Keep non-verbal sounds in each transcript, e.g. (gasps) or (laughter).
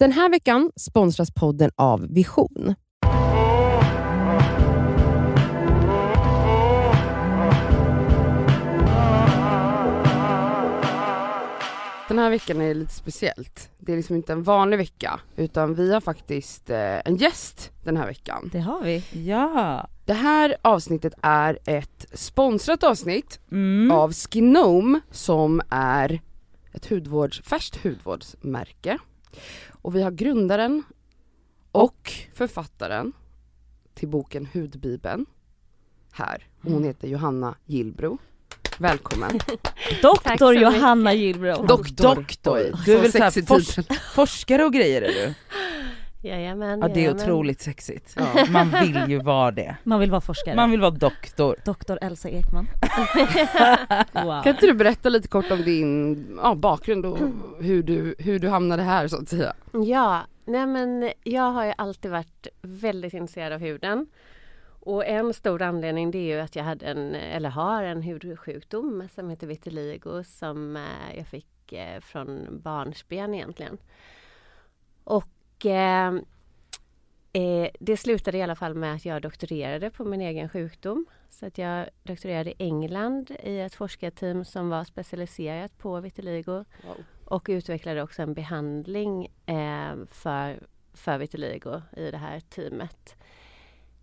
Den här veckan sponsras podden av Vision. Den här veckan är lite speciellt. Det är liksom inte en vanlig vecka utan vi har faktiskt eh, en gäst den här veckan. Det har vi. Ja. Det här avsnittet är ett sponsrat avsnitt Mm. av Skinome som är ett hudvårds, färskt hudvårdsmärke. Och vi har grundaren och författaren till boken Hudbibeln här. Och hon heter Johanna Gillbro. Välkommen. (laughs) Doktor. Johanna Gillbro. Doktor. Doktor. Du är väl så här forskare och grejer är du? (laughs) Jajamän, Ja det är jajamän. otroligt sexigt. Ja. Man vill ju vara det. Man vill vara forskare. Man vill vara doktor. Doktor Elsa Ekman. (laughs) wow. Kan inte du berätta lite kort om din ja, bakgrund och hur du, hur du hamnade här så att säga? Ja, nej men jag har ju alltid varit väldigt intresserad av huden. Och en stor anledning det är ju att jag hade en, eller har en hudsjukdom som heter vitiligo som eh, jag fick eh, från barnsben egentligen. Och eh, eh, det slutade i alla fall med att jag doktorerade på min egen sjukdom. Så att jag doktorerade i England i ett forskarteam som var specialiserat på vitiligo och utvecklade också en behandling eh, för, för vitiligo i det här teamet.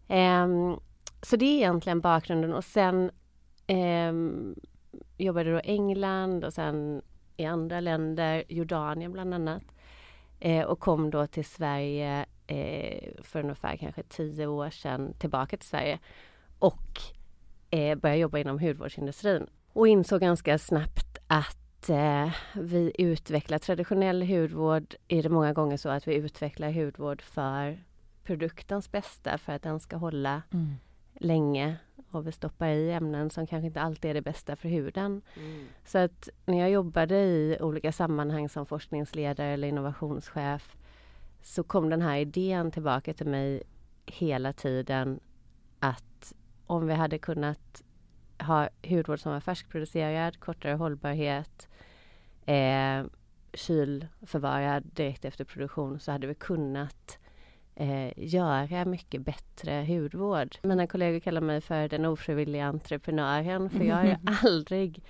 Ehm, så det är egentligen bakgrunden och sen ehm, jobbade då i England och sen i andra länder, Jordanien bland annat. Eh, och kom då till Sverige eh, för ungefär kanske tio år sedan tillbaka till Sverige. Och eh, började jobba inom hudvårdsindustrin. Och insåg ganska snabbt att eh, vi utvecklar traditionell hudvård. Är det många gånger så att vi utvecklar hudvård för produktens bästa för att den ska hålla Mm. länge och vi stoppar i ämnen som kanske inte alltid är det bästa för huden. Så att när jag jobbade i olika sammanhang som forskningsledare eller innovationschef så kom den här idén tillbaka till mig hela tiden att om vi hade kunnat ha hudvård som var färskproducerad, kortare hållbarhet, eh, kylförvarad direkt efter produktion så hade vi kunnat eh, göra mycket bättre hudvård. Mina kollegor kallar mig för den ofrivilliga entreprenören för jag har ju (laughs) aldrig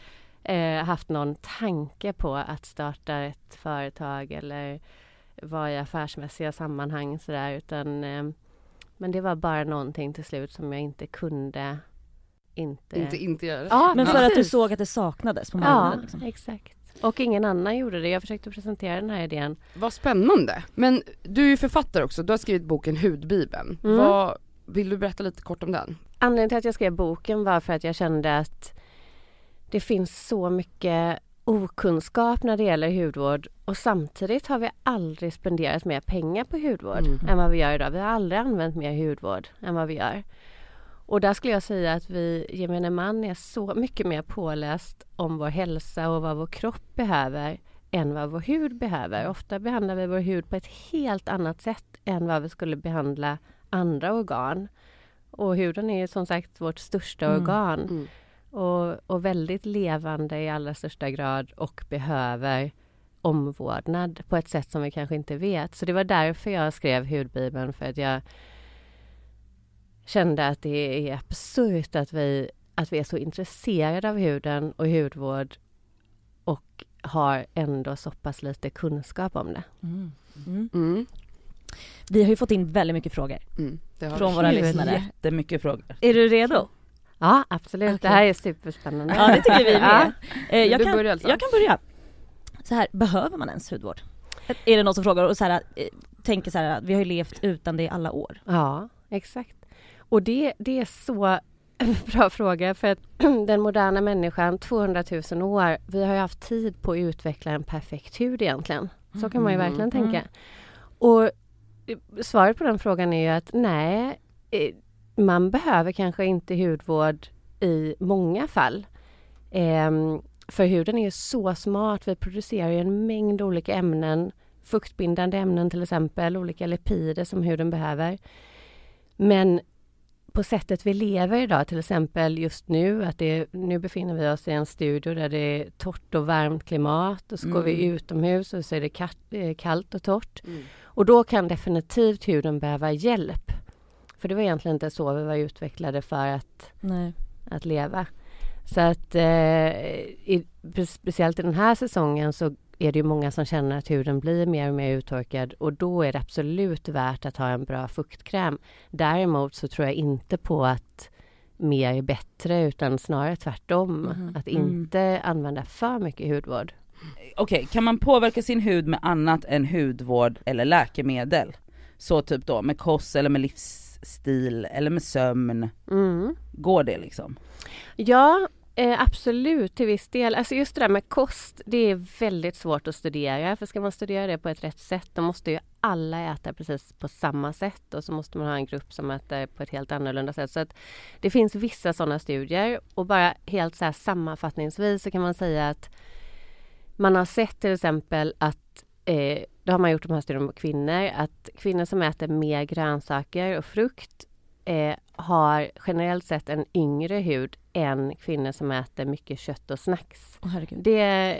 eh, haft någon tanke på att starta ett företag eller vara i affärsmässiga sammanhang sådär utan eh, men det var bara någonting till slut som jag inte kunde inte... Inte inte göra. Ja, Men för att du precis. såg att det saknades på Ja, marknaden. liksom. exakt. Och ingen annan gjorde det. Jag försökte presentera den här idén. Vad spännande. Men du är ju författare också, du har skrivit boken Hudbibeln. Mm. Vad, vill du berätta lite kort om den? Anledningen till att jag skrev boken var för att jag kände att det finns så mycket okunskap när det gäller hudvård och samtidigt har vi aldrig spenderat mer pengar på hudvård Mm. än vad vi gör idag. Vi har aldrig använt mer hudvård än vad vi gör. Och där skulle jag säga att vi gemene man är så mycket mer påläst om vår hälsa och vad vår kropp behöver än vad vår hud behöver. Ofta behandlar vi vår hud på ett helt annat sätt än vad vi skulle behandla andra organ. Och huden är som sagt vårt största Mm. organ Mm. och, och väldigt levande i allra största grad och behöver omvårdnad på ett sätt som vi kanske inte vet. Så det var därför jag skrev Hudbibeln för att jag kände att det är absurt att vi, att vi är så intresserade av huden och hudvård och har ändå så pass lite kunskap om det. Mm. Mm. Mm. Vi har ju fått in väldigt mycket frågor Mm. Det har från våra lyssnare. Jättemycket frågor. Är du redo? Ja, absolut. Okej. Det här är superspännande. Ja, det tycker vi (laughs) Ja. med. Eh, jag, du kan, Elsa? jag kan börja. Så här, behöver man ens hudvård? Är det någon som frågar och så här, eh, tänker så här, vi har ju levt utan det i alla år. Ja, exakt. Och det, det är så (laughs) bra fråga för att (clears throat) den moderna människan, 200 000 år, vi har ju haft tid på att utveckla en perfekt hud egentligen. Så kan man ju Mm. verkligen Mm. tänka. Och eh, svaret på den frågan är ju att nej, eh, man behöver kanske inte hudvård i många fall. Ehm, för huden är ju så smart. Vi producerar ju en mängd olika ämnen, fuktbindande ämnen till exempel, olika lipider som huden behöver. Men på sättet vi lever idag, till exempel just nu, att det, nu befinner vi oss i en studio där det är torrt och varmt klimat och så går vi Mm. utomhus och så är det eh, kallt och torrt. Mm. Och då kan definitivt huden behöva hjälp. För det var egentligen inte så vi var utvecklade för att, Nej. att leva. Så att eh, i, speciellt i den här säsongen så är det ju många som känner att huden blir mer och mer uttorkad och då är det absolut värt att ha en bra fuktkräm. Däremot så tror jag inte på att mer är bättre utan snarare tvärtom. Mhm. Att Mm. inte använda för mycket hudvård. Okej, kan man påverka sin hud med annat än hudvård eller läkemedel? Så typ då med kost eller med livsstil eller med sömn. Mm. Går det liksom? Ja, eh, absolut till viss del. Alltså just det där med kost, det är väldigt svårt att studera. För ska man studera det på ett rätt sätt, då måste ju alla äta precis på samma sätt och så måste man ha en grupp som äter på ett helt annorlunda sätt. Så att det finns vissa sådana studier och bara helt så här sammanfattningsvis så kan man säga att man har sett till exempel att eh, då har man gjort de här studierna på kvinnor, att kvinnor som äter mer grönsaker och frukt eh, har generellt sett en yngre hud än kvinnor som äter mycket kött och snacks. Herregud. Det...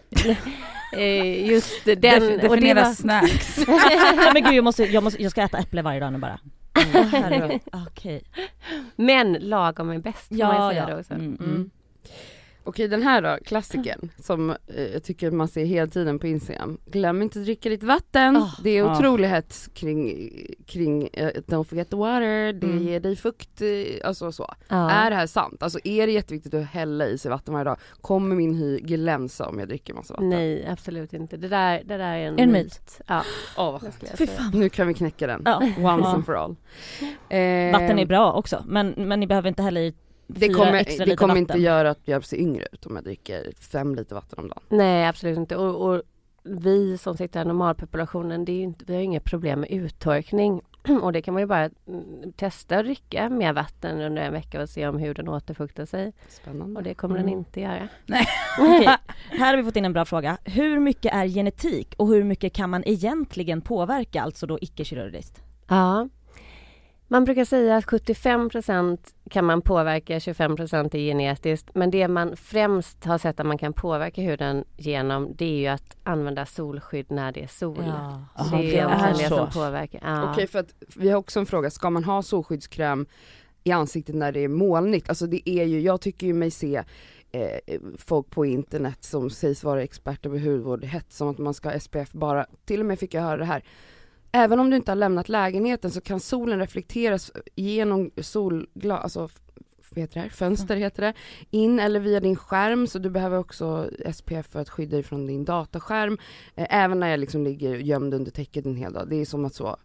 eh, just den... Def- och det var- snacks. (laughs) Men gud jag, måste, jag, måste, jag ska äta äpple varje dag nu bara. Åh, (laughs) herregud. Okej. Men lagom är bäst, får Ja, man säga ja. då också. Mm, Mm. Okej den här då, klassikern som eh, jag tycker man ser hela tiden på Instagram. Glöm inte att dricka lite vatten. Ah. det är Ah. otrolig hets kring, kring eh, don't forget the water, det Mm. ger dig fukt, eh, alltså så. Ja. Är det här sant? Alltså är det jätteviktigt att hälla i sig vatten varje dag? Kommer min hy glänsa om jag dricker massa vatten? Nej, absolut inte. Det där, det där är en, En myt. Ja, Åh vad skönt. Nu kan vi knäcka den. Once and for all. Eh, Vatten är bra också men, men ni behöver inte hälla i Det kommer, det kommer inte göra att jag ser yngre ut om jag dricker fem liter vatten om dagen. Nej, absolut inte. Och, och vi som sitter i normalpopulationen, det är inte, vi har inga problem med uttorkning. (clears throat) Och det kan man ju bara mm, testa att dricka mer vatten under en vecka och se om huden återfuktar sig. Spännande. Och det kommer den Mm. inte göra. Okej, (laughs) här har vi fått in en bra fråga. Hur mycket är genetik och hur mycket kan man egentligen påverka, alltså då icke-kirurgiskt? Ja. Man brukar säga att 75% kan man påverka, 25% är genetiskt. Men det man främst har sett att man kan påverka huden genom det är ju att använda solskydd när det är sol. Jaha, det är det egentligen är det så. som påverkar. Ja. Okej för att vi har också en fråga, ska man ha solskyddskräm i ansiktet när det är molnigt? Alltså det är ju, jag tycker ju mig se eh, folk på internet som sägs vara experter på hudvård hets som att man ska ha SPF bara, till och med fick jag höra det här. Även om du inte har lämnat lägenheten så kan solen reflekteras genom solglas, alltså heter det här? Fönster heter det, in eller via din skärm så du behöver också SPF för att skydda dig från din dataskärm. Eh, även när jag liksom ligger gömd under täcket en hel dag, det är som att så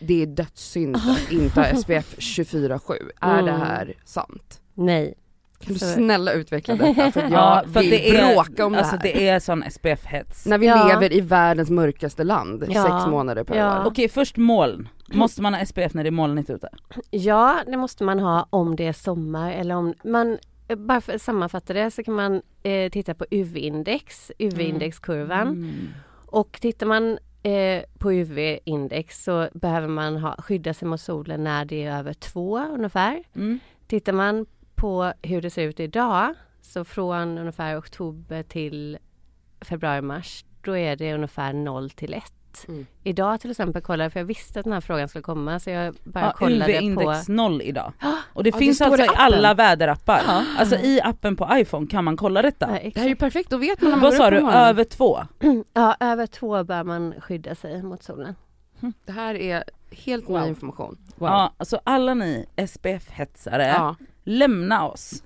det är dödssynd att (laughs) inte ha SPF 24-7. Är det Mm. här sant? Nej. Kan du snälla utveckla detta för jag (laughs) Ja, för vill det är, bråka om alltså det här. det är sån SPF-hets. När vi Ja. lever i världens mörkaste land, Ja. sex månader per Ja. år. Okej först moln, måste man ha SPF när det är molnigt ute? Ja, det måste man ha om det är sommar eller om man bara för att sammanfatta det så kan man eh, titta på UV-index, UV-indexkurvan. Mm. Och tittar man eh, på UV-index så behöver man ha, skydda sig mot solen när det är över två ungefär. Mm. Tittar man på hur det ser ut idag, så från ungefär oktober till februari-mars, då är det ungefär 0 till 1. Mm. Idag till exempel kollade jag, för jag visste att den här frågan skulle komma, så jag bara Ja, kollade på... UV-index noll idag. (gasps) Och det Ja, finns det alltså i i alla väderappar. Alltså i appen på iPhone kan man kolla detta. Ja, Det här är ju perfekt, då vet man när man Vad sa du, över två? (clears throat) ja, över två bör man skydda sig mot solen. Det här är helt ny Wow. information. Ja, alltså alla ni SPF-hetsare, Ja. Lämna oss.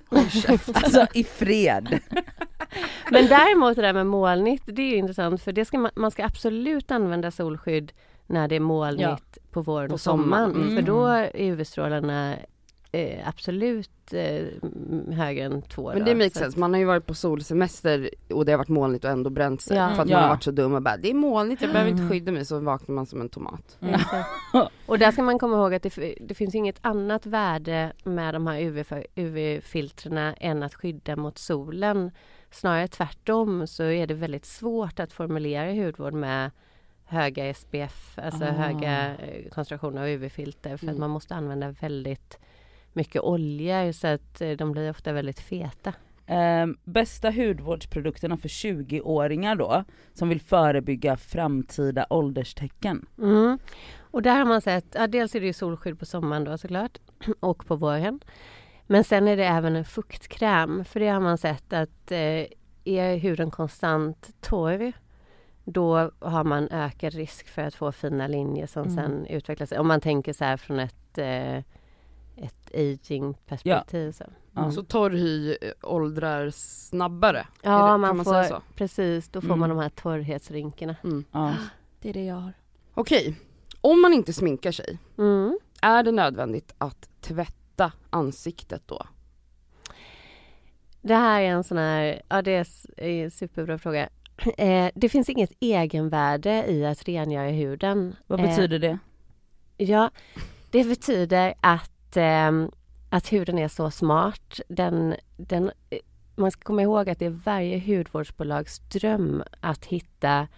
alltså i fred. (laughs) Men däremot det där med molnigt, det är ju intressant för det ska man, man ska absolut använda solskydd när det är molnigt Ja. på våren och sommaren. sommaren. Mm. För då är UV-strålarna eh, absolut eh, högre än två. Men då. det makes att- sense, man har ju varit på solsemester och det har varit molnigt och ändå bränt sig. Ja. För att Ja. man har varit så dum och bara, det är molnigt, jag behöver inte Mm. skydda mig, så vaknar man som en tomat. (laughs) Mm. Och där ska man komma ihåg att det, det finns inget annat värde med de här UV, UV-filtrerna än att skydda mot solen. Snarare tvärtom så är det väldigt svårt att formulera hudvård med höga SPF, alltså Ah. höga eh, koncentrationer av UV-filter för att Mm. man måste använda väldigt mycket oljor så att eh, de blir ofta väldigt feta. Eh, bästa hudvårdsprodukterna för 20-åringar då, som vill förebygga framtida ålderstecken. Mm. Och där har man sett, ja, dels är det ju solskydd på sommaren då såklart (clears throat) och på våren. Men sen är det även en fuktkräm, för det har man sett att eh, är huden konstant torr då har man ökad risk för att få fina linjer som Mm. sen utvecklas. Om man tänker så här från ett, eh, ett aging-perspektiv. Så. Ja. Så torr hy eh, åldrar snabbare? Ja, det, man, man får, precis, då får Mm. man de här torrhetsrynkorna. Mm. Ja. Det är det jag har. Okej, om man inte sminkar sig, Mm. är det nödvändigt att tvätta ansiktet då? Det här är en sån här, ja det är en superbra fråga. (clears throat) Eh, det finns inget egenvärde i att rengöra huden. Vad Eh, betyder det? Ja, det betyder att, ehm, att huden är så smart. Den, den, eh, man ska komma ihåg att det är varje hudvårdsbolags dröm att hitta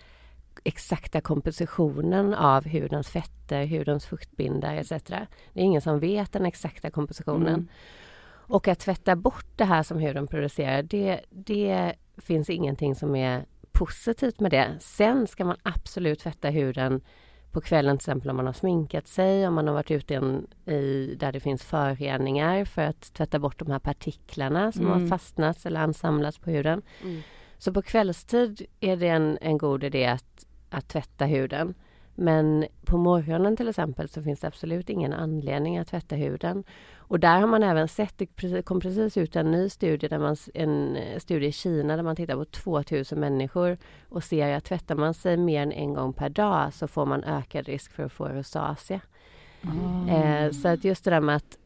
exakta kompositionen av hudens fetter, hudens fuktbindare etc. Det är ingen som vet den exakta kompositionen. Mm. Och att tvätta bort det här som huden producerar, det, det finns ingenting som är positivt med det. Sen ska man absolut tvätta huden på kvällen till exempel om man har sminkat sig, om man har varit ute en, i, där det finns föroreningar för att tvätta bort de här partiklarna som Mm. har fastnat eller ansamlats på huden. Mm. Så på kvällstid är det en, en god idé att, att tvätta huden. Men på morgonen till exempel så finns det absolut ingen anledning att tvätta huden. Och där har man även sett, det kom precis ut en ny studie, där man, en eh, studie i Kina där man tittar på 2000 människor och ser att tvättar man sig mer än en gång per dag så får man ökad risk för att få rosacea. Ah. Eh, så att just det där med att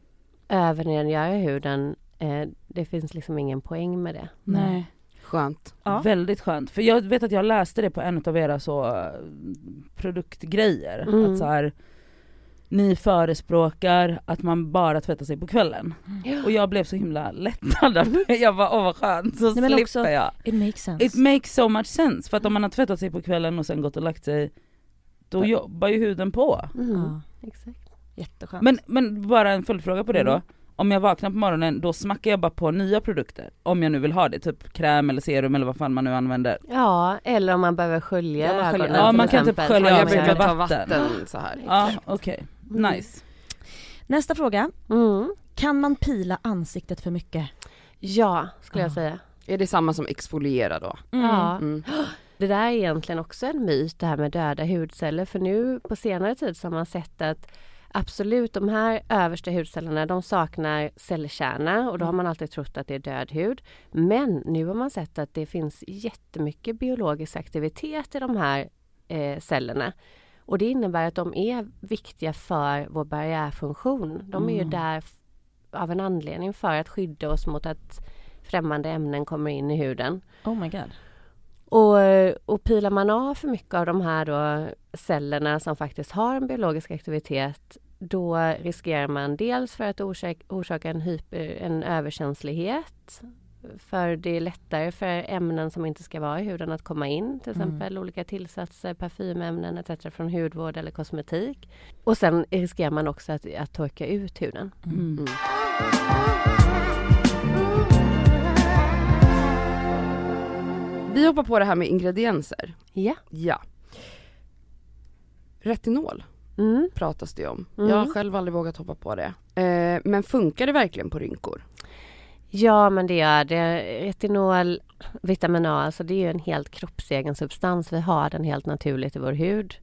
övernedgöra huden, eh, det finns liksom ingen poäng med det. Nej. Skönt. Ja. Väldigt skönt. För jag vet att jag läste det på en av era så eh, produktgrejer. Mm. Att så här, ni förespråkar att man bara tvättar sig på kvällen. Och jag blev så himla lättad det. Jag bara åh vad skönt, så Nej, men slipper också- jag. It makes sense. It makes so much sense. För att om man har tvättat sig på kvällen och sen gått och lagt sig, då jobbar ju huden på. Mm. ja, Exakt. jätteskönt. Men, men bara en följdfråga på det då. Mm. Om jag vaknar på morgonen, då smackar jag bara på nya produkter. Om jag nu vill ha det, typ kräm eller serum eller vad fan man nu använder. Ja, eller om man behöver skölja Ja, man sköljer- ögonen Ja, man kan typ skölja Ja, av med vatten. vatten så här. Ja okej, Mm. nice. Nästa fråga. Mm. Kan man pila ansiktet för mycket? Ja, skulle jag Ja. säga. Är det samma som exfoliera då? Ja. Mm. Det där är egentligen också en myt det här med döda hudceller för nu på senare tid så har man sett att absolut de här översta hudcellerna de saknar cellkärna och då har man alltid trott att det är död hud. Men nu har man sett att det finns jättemycket biologisk aktivitet i de här eh, cellerna. Och det innebär att de är viktiga för vår barriärfunktion. De är ju Mm. där av en anledning för att skydda oss mot att främmande ämnen kommer in i huden. Oh my god. Och, och pilar man av för mycket av de här då cellerna som faktiskt har en biologisk aktivitet då riskerar man dels för att orsaka, orsaka en, hyper, en överkänslighet för det är lättare för ämnen som inte ska vara i huden att komma in, till Mm. exempel olika tillsatser, parfymämnen etc. från hudvård eller kosmetik. Och sen riskerar man också att, att torka ut huden. Mm. Mm. Vi hoppar på det här med ingredienser. Ja. Ja. Retinol Mm. pratas det om. Mm. Jag har själv aldrig vågat hoppa på det. Eh, men funkar det verkligen på rynkor? Ja, men det gör det. Retinol, vitamin A, alltså det är ju en helt kroppsegen substans. Vi har den helt naturligt i vår hud.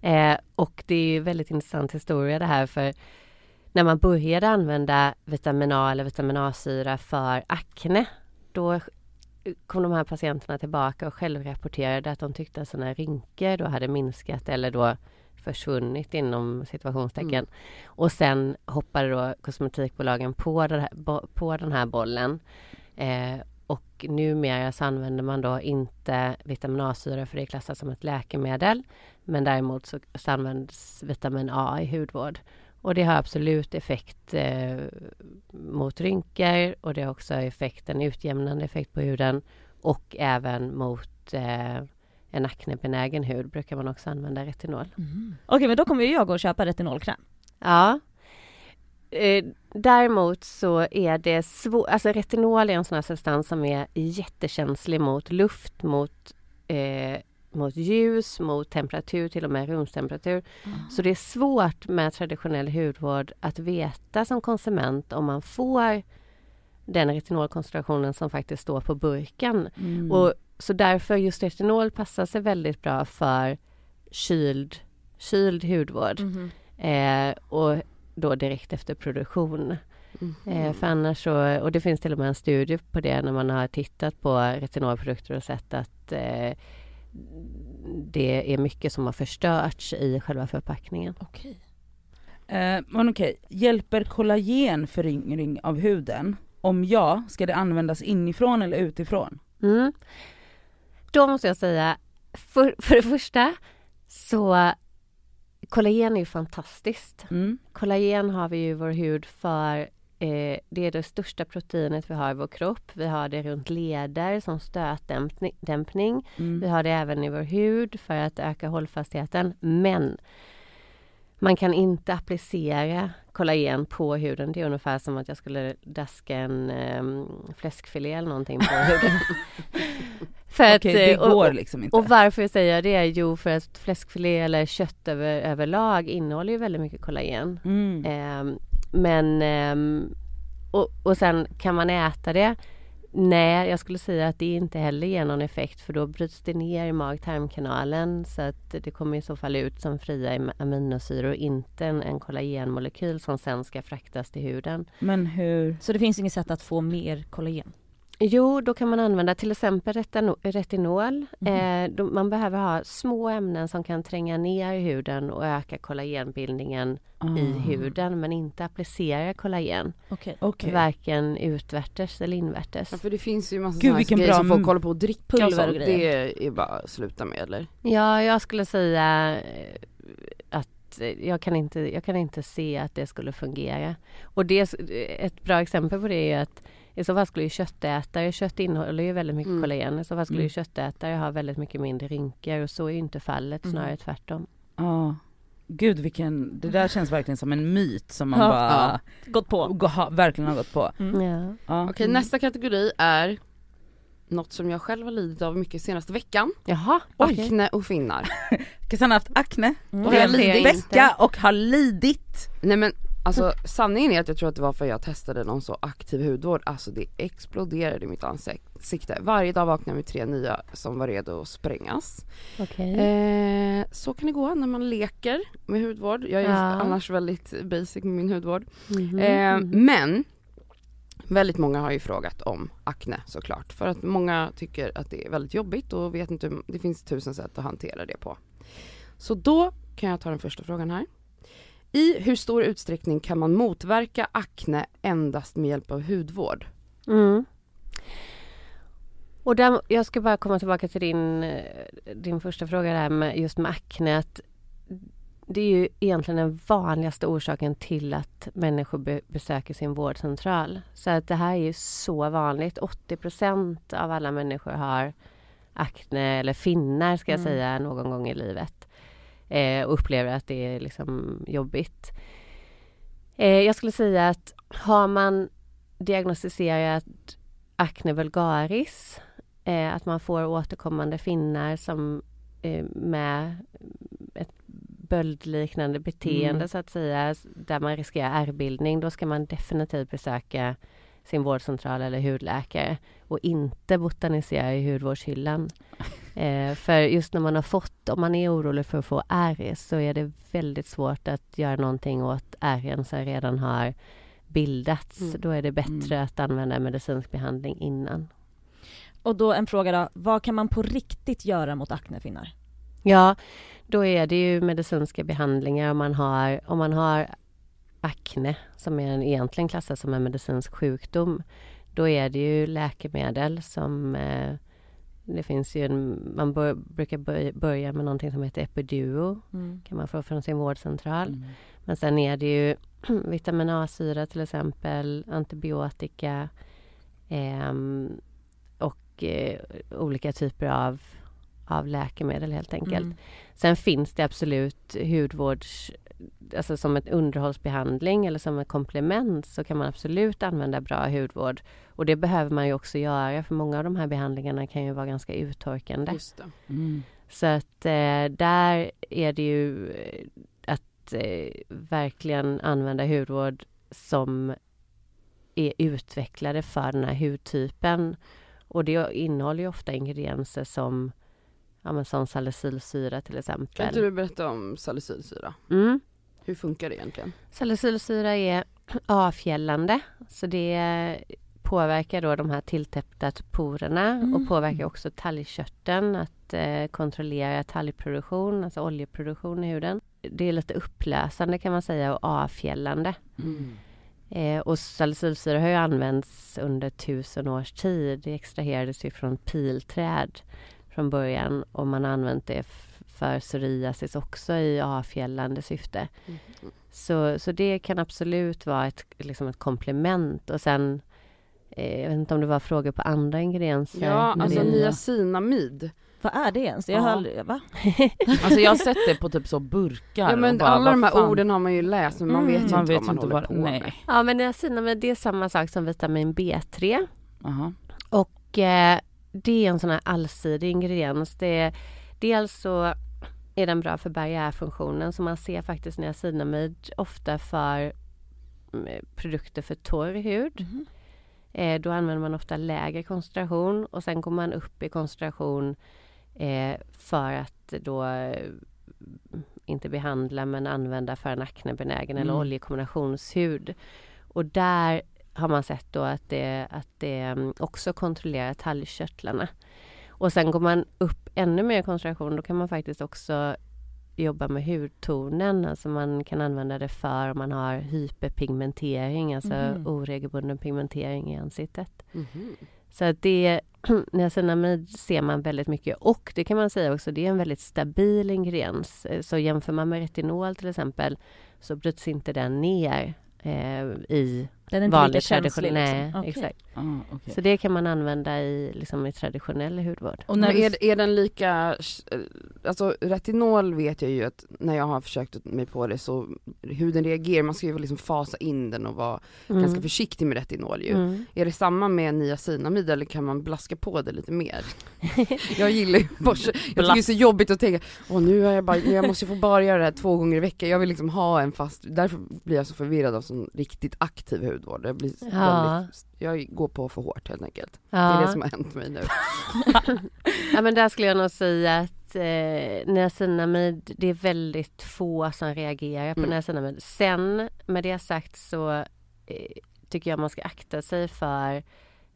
Eh, och det är ju väldigt intressant historia det här för när man började använda vitamin A eller vitamin A-syra för akne, då kom de här patienterna tillbaka och självrapporterade att de tyckte att sina rynkor då hade minskat eller då försvunnit inom situationstecken. Mm. Och sen hoppade då kosmetikbolagen på den här, bo, på den här bollen. Eh, och numera så använder man då inte vitamin A-syra för det är klassat som ett läkemedel. Men däremot så, så används vitamin A i hudvård. Och det har absolut effekt eh, mot rynkor och det har också effekt, en utjämnande effekt på huden och även mot eh, en aknebenägen hud brukar man också använda retinol. Okej men då kommer ju jag gå och köpa retinolkräm. Ja. Eh, däremot så är det svårt, alltså retinol är en sån här substans som är jättekänslig mot luft, mot, eh, mot ljus, mot temperatur, till och med rumstemperatur. Så det är svårt med traditionell hudvård att veta som konsument om man får den retinolkoncentrationen som faktiskt står på burken. Mm. Och, så därför just retinol passar sig väldigt bra för kyld, kyld hudvård. Mhm. Eh, och då direkt efter produktion. Mhm. Eh, för annars så, och det finns till och med en studie på det när man har tittat på retinolprodukter och sett att eh, det är mycket som har förstörts i själva förpackningen. Okej. Eh, men okej, hjälper kollagen föryngring av huden? Om ja, ska det användas inifrån eller utifrån? Mm. Då måste jag säga, för, för det första så kollagen är ju fantastiskt. Mm. Kollagen har vi ju i vår hud för eh, det är det största proteinet vi har i vår kropp. Vi har det runt leder som stötdämpning. dämpning. Vi Mm. har det även i vår hud för att öka hållfastheten. Men man kan inte applicera kollagen på huden. Det är ungefär som att jag skulle daska en um, fläskfilé eller någonting på huden. (laughs) för att, Okej, det eh, och- går och, liksom inte. och varför säger jag det? Jo, för att fläskfilé eller kött över, överlag innehåller ju väldigt mycket kollagen. Mm. Ehm, men ehm, och, och sen kan man äta det? Nej, jag skulle säga att det inte heller ger någon effekt för då bryts det ner i mag-tarmkanalen så att det kommer i så fall ut som fria am- aminosyror, inte en, en kollagenmolekyl som sen ska fraktas till huden. Men hur? Så det finns inget sätt att få mer kollagen? Jo, då kan man använda till exempel retinol. Mhm. Eh, då, man behöver ha små ämnen som kan tränga ner i huden och öka kollagenbildningen Ah. i huden men inte applicera kollagen. Okej. Okej. Varken utvärtes eller invärtes. Ja, för det finns ju massa Gud, grejer bra som folk håller på att dricka pulver och och sånt. grejer. Det är bara att sluta med eller? Ja, jag skulle säga eh, att eh, jag kan, inte, jag kan inte se att det skulle fungera. Och det, ett bra exempel på det är att i så fall skulle ju köttätare, kött innehåller ju väldigt mycket Mm. kollagen, i så fall skulle Mm. ju köttätare ha väldigt mycket mindre rynkor och så är ju inte fallet, Mhm. snarare tvärtom. Ja. Gud vilken, det där känns verkligen som en myt som man Ja. bara Ja. Gått på. gå- ha, verkligen har gått på. Mm. Ja. Ja. Okej nästa kategori är något som jag själv har lidit av mycket senaste veckan. Jaha, Oj. Akne och finnar. (laughs) Cassandra har haft akne, Mm. Och jag lidit. vecka och har lidit. Nej men alltså sanningen är att jag tror att det var för att jag testade någon så aktiv hudvård. Alltså det exploderade i mitt ansikte. Varje dag vaknade jag med tre nya som var redo att sprängas. okej. Eh, så kan det gå när man leker med hudvård. Jag är Ja. annars väldigt basic med min hudvård. Mhm. Eh, men väldigt många har ju frågat om akne såklart. För att många tycker att det är väldigt jobbigt och vet inte, det finns tusen sätt att hantera det på. Så då kan jag ta den första frågan här. I hur stor utsträckning kan man motverka akne endast med hjälp av hudvård? Mm. Och där, jag ska bara komma tillbaka till din, eh, din första fråga där med just med akne. Att det är ju egentligen den vanligaste orsaken till att människor be, besöker sin vårdcentral. Så att det här är ju så vanligt. 80% av alla människor har akne, eller finnar ska jag Mm. säga, någon gång i livet. Eh, och upplever att det är liksom jobbigt. Eh, jag skulle säga att har man diagnostiserat acne vulgaris, eh, att man får återkommande finnar som eh, med ett böldliknande beteende Mm. så att säga, där man riskerar ärrbildning, då ska man definitivt besöka sin vårdcentral eller hudläkare och inte botanisera i hudvårdshyllan. Eh, för just när man har fått, om man är orolig för att få ärr så är det väldigt svårt att göra någonting åt ärren som redan har bildats. Mm. Då är det bättre Mm. att använda medicinsk behandling innan. Och då en fråga då, vad kan man på riktigt göra mot aknefinnar? Ja, då är det ju medicinska behandlingar om man har, om man har akne som är en, egentligen klassas som en medicinsk sjukdom. Då är det ju läkemedel som eh, det finns ju en, man bör, brukar börja, med någonting som heter Epiduo. kan man få från sin vårdcentral. Mm. Men sen är det ju (clears throat) vitamin A-syra till exempel, antibiotika ehm, och eh, olika typer av, av läkemedel helt enkelt. Mm. Sen finns det absolut hudvårds... alltså som ett underhållsbehandling eller som ett komplement så kan man absolut använda bra hudvård. Och det behöver man ju också göra för många av de här behandlingarna kan ju vara ganska uttorkande. Just det. Mm. Så att eh, där är det ju eh, att eh, verkligen använda hudvård som är utvecklade för den här hudtypen. Och det innehåller ju ofta ingredienser som, ja, men som salicylsyra till Kan exempel. inte du berätta om salicylsyra? Mm. Hur funkar det egentligen? Salicylsyra är avfjällande, så det påverkar då de här tilltäppta porerna Mm. och påverkar också talgkörteln att eh, kontrollera talgproduktion, alltså oljeproduktion i huden. Det är lite upplösande kan man säga och avfjällande. Eh, och salicylsyra har ju använts under tusen års tid. Det extraherades ju från pilträd från början och man har använt det för psoriasis också i avfjällande syfte. Mm. Så, så det kan absolut vara ett, liksom ett komplement och sen eh, jag vet inte om det var frågor på andra ingredienser. Ja, alltså det- niacinamid. Vad är det ens? Jag Ja. har aldrig, va? (laughs) Alltså jag har sett det på typ så burkar Ja men bara, alla de här fan? orden har man ju läst men man Mm. vet ju man inte vet vad man inte håller på med. nej. Ja men niacinamid det är samma sak som vitamin B3 Aha. och eh, det är en sån här allsidig ingrediens. Det är, dels så är den bra för barriärfunktionen så man ser faktiskt niacinamid ofta för mm, produkter för torr hud. Eh, då använder man ofta lägre koncentration och sen går man upp i koncentration eh, för att då eh, inte behandla men använda för en aknebenägen eller Mm. oljekombinationshud. Och där har man sett då att det, att det mm, också kontrollerar talgkörtlarna. Och sen går man upp ännu mer koncentration, då kan man faktiskt också jobba med hudtonen. Alltså man kan använda det för om man har hyperpigmentering, alltså Mhm. oregelbunden pigmentering i ansiktet. Mhm. Så att det, (clears throat) niacinamid ser man väldigt mycket och det kan man säga också, det är en väldigt stabil ingrediens. Eh, Så jämför man med retinol till exempel så bryts inte den ner eh, i Den är inte vanlig lika känslig traditionell... liksom. Nej, Okej. exakt. Ah, okej. Så det kan man använda i, liksom, i traditionell hudvård. Och när är, är den lika, alltså retinol vet jag ju att när jag har försökt mig på det så huden reagerar, man ska ju liksom fasa in den och vara ganska försiktig med retinol ju. Mm. Är det samma med niacinamid eller kan man blaska på det lite mer? (laughs) jag gillar ju bara, jag tycker det är så jobbigt att tänka, åh nu är jag bara, jag måste få bara göra det här två gånger i veckan, jag vill liksom ha en fast, därför blir jag så förvirrad av sån riktigt aktiv hudvård. Jag, blir Ja. väldigt, jag går på för hårt helt enkelt. Ja. Det är det som har hänt mig nu. (laughs) ja, men där skulle jag nog säga att eh, niacinamid, det är väldigt få som reagerar på Mm. niacinamid. Sen med det sagt så eh, tycker jag man ska akta sig för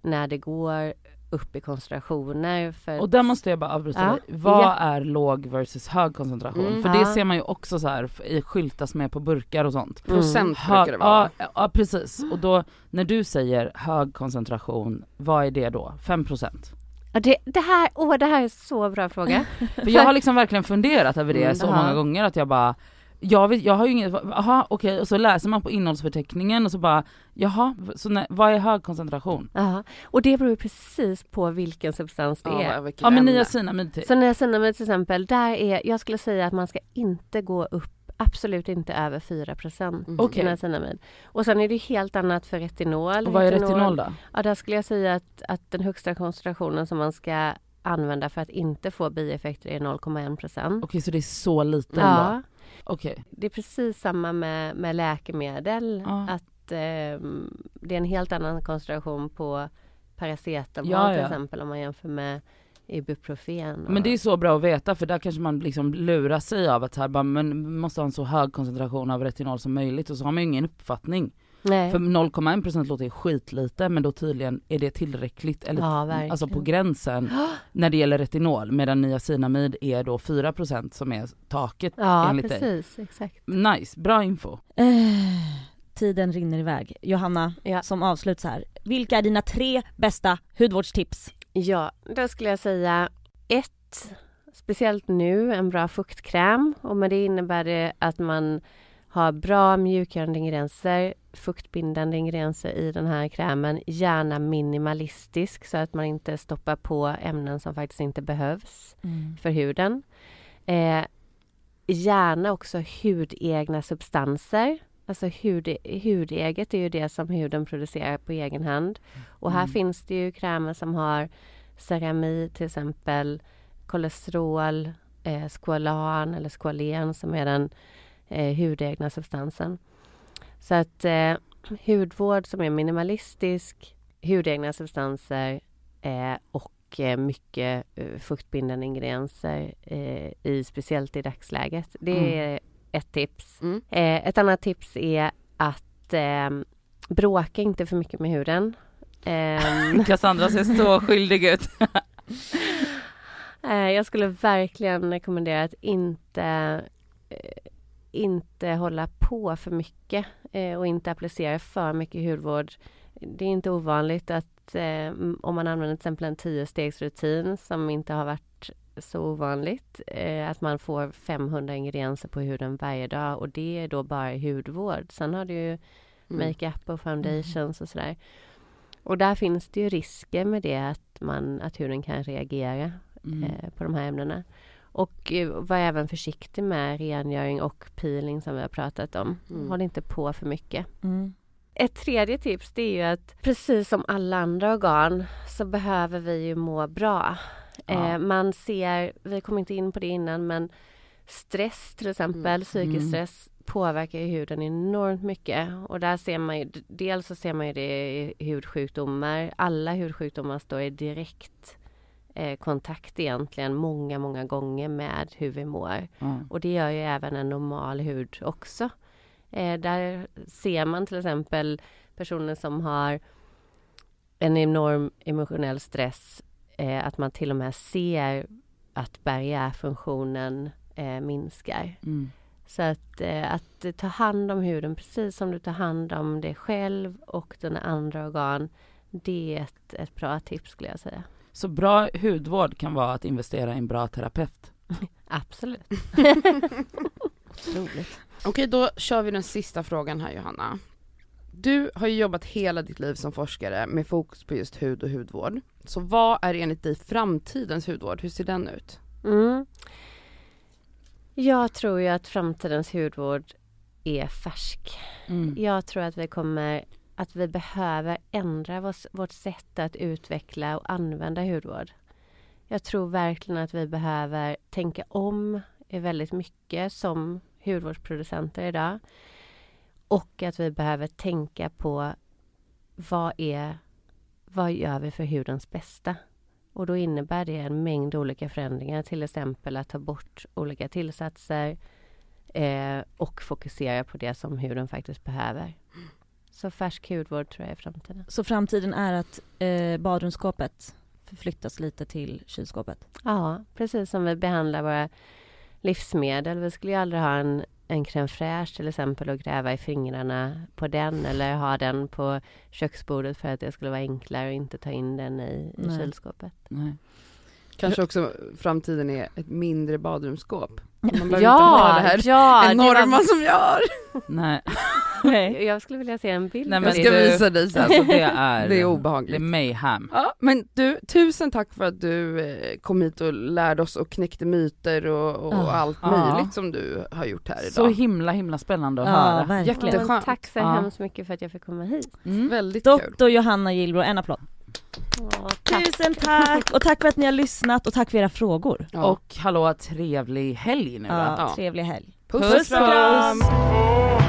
när det går upp i koncentrationer. För Och där måste jag bara avbryta Ja. dig. Vad Ja. är låg versus hög koncentration? Mm. För det Ja. ser man ju också så här i skyltar som är på burkar och sånt. Procent Hög, brukar det vara. ja, ja precis, och då när du säger hög koncentration, vad är det då? 5%? Ja, det, det, här, åh, det här är så bra fråga. (laughs) För jag har liksom verkligen funderat över det Mm, så ja. många gånger att jag bara jag, vet, jag har ju inget, jaha okej, och så läser man på innehållsförteckningen och så bara, jaha, så när, vad är hög koncentration? Ja, och det beror precis på vilken substans det är. Ja, vilket Ja men niacinamid till. Så niacinamid till exempel, där är, jag skulle säga att man ska inte gå upp, absolut inte över 4 procent. Mm. Niacinamid. Och sen är det helt annat för retinol. Och vad är retinol då? Ja, där skulle jag säga att, att den högsta koncentrationen som man ska använda för att inte få bieffekter är 0,1 procent. Okej så det är så lite ändå? Ja, Okej. det är precis samma med, med läkemedel. Ja. Att ehm, det är en helt annan koncentration på paracetamol Ja, till ja. exempel om man jämför med ibuprofen. och- Men det är så bra att veta för där kanske man liksom lurar sig av att här, bara, men man måste ha en så hög koncentration av retinol som möjligt och så har man ju ingen uppfattning. Nej. För 0,1% låter skitlite men då tydligen är det tillräckligt eller Ja, alltså på gränsen (gasps) när det gäller retinol medan niacinamid är då 4% som är taket Ja, enligt dig. precis. Exakt. Nice, bra info. Eh, tiden rinner iväg. Johanna, Ja. som avslut så här. Vilka är dina tre bästa hudvårdstips? Ja, då skulle jag säga ett, speciellt nu, en bra fuktkräm. Och med det innebär det att man har bra mjukgörande ingredienser, fuktbindande ingredienser i den här krämen. Gärna minimalistisk så att man inte stoppar på ämnen som faktiskt inte behövs för huden. Eh, gärna också hudegna substanser. Alltså hud, hudeget är ju det som huden producerar på egen hand. Och här Mm. finns det ju krämer som har ceramid till exempel, kolesterol, eh, squalan eller squalen som är den eh, hudegna substansen. Så att eh, hudvård som är minimalistisk, hudegna substanser eh, och eh, mycket eh, fuktbindande ingredienser eh, i, speciellt i dagsläget. Det är ett tips. Mm. Ett annat tips är att eh, bråka inte för mycket med huden. Ehm, (laughs) Cassandra ser så skyldig ut. (laughs) Jag skulle verkligen rekommendera att inte, inte hålla på för mycket eh, och inte applicera för mycket hudvård. Det är inte ovanligt att eh, om man använder till exempel en tiostegsrutin som inte har varit så ovanligt, eh, att man får 500 ingredienser på huden varje dag och det är då bara hudvård. Sen har du ju Mm. makeup och foundations och sådär. Och där finns det ju risker med det att, man, att huden kan reagera Mm. eh, på de här ämnena. Och eh, var även försiktig med rengöring och peeling som vi har pratat om. Mm. Håll inte på för mycket. Mm. Ett tredje tips det är ju att precis som alla andra organ så behöver vi ju må bra. Ja. Eh, man ser, vi kom inte in på det innan men stress till exempel, Mm. psykisk Mm. stress påverkar ju huden enormt mycket. Och där ser man ju, dels så ser man ju det i hudsjukdomar. Alla hudsjukdomar står i direkt eh, kontakt egentligen många, många gånger med hur vi mår. Ja. Och det gör ju även en normal hud också. Eh, där ser man till exempel personer som har en enorm emotionell stress, eh, att man till och med ser att barriärfunktionen eh, minskar. Mm. Så att, eh, att ta hand om huden precis som du tar hand om dig själv och dina andra organ, det är ett, ett bra tips skulle jag säga. Så bra hudvård kan vara att investera i en bra terapeut. Absolut. Roligt. Okej, då kör vi den sista frågan här Johanna. Du har ju jobbat hela ditt liv som forskare med fokus på just hud och hudvård. Så vad är enligt dig framtidens hudvård? Hur ser den ut? Mm. Jag tror ju att framtidens hudvård är färsk. Mm. Jag tror att vi kommer att vi behöver ändra vårt, vårt sätt att utveckla och använda hudvård. Jag tror verkligen att vi behöver tänka om väldigt mycket som hudvårdsproducenter idag. Och att vi behöver tänka på vad är vad gör vi för hudens bästa? Och då innebär det en mängd olika förändringar, till exempel att ta bort olika tillsatser eh, och fokusera på det som huden faktiskt behöver. Så färsk hudvård tror jag är framtiden. Så framtiden är att eh, badrumsskåpet förflyttas lite till kylskåpet? Ja, precis som vi behandlar våra livsmedel. Vi skulle ju aldrig ha en, en crème fraîche till exempel och gräva i fingrarna på den eller ha den på köksbordet för att det skulle vara enklare att inte ta in den i, i Nej. kylskåpet. Nej. Kanske också framtiden är ett mindre badrumsskåp. (laughs) Man behöver Ja, inte ha det här ja, det enorma var- som jag har. Nej. (laughs) Nej. Jag skulle vilja se en bild Nej på men Jag det. ska du, visa dig sen. Alltså det är, (laughs) Det är det obehagligt. är mayhem. Ja, men du, tusen tack för att du eh, kom hit och lärde oss och knäckte myter och, och Ja. allt Ja. möjligt som du har gjort här idag. Så himla himla spännande att Ja, höra. verkligen. Jätteskönt. tack så Ja. hemskt mycket för att jag fick komma hit. Mm. Väldigt kul. Doktor Johanna Gillbro, en applåd. Åh, tack. Tusen tack! Och tack för att ni har lyssnat och tack för era frågor. Ja. Och hallå trevlig helg nu Ja, va? Ja. Trevlig helg. puss, Puss och kram. kram.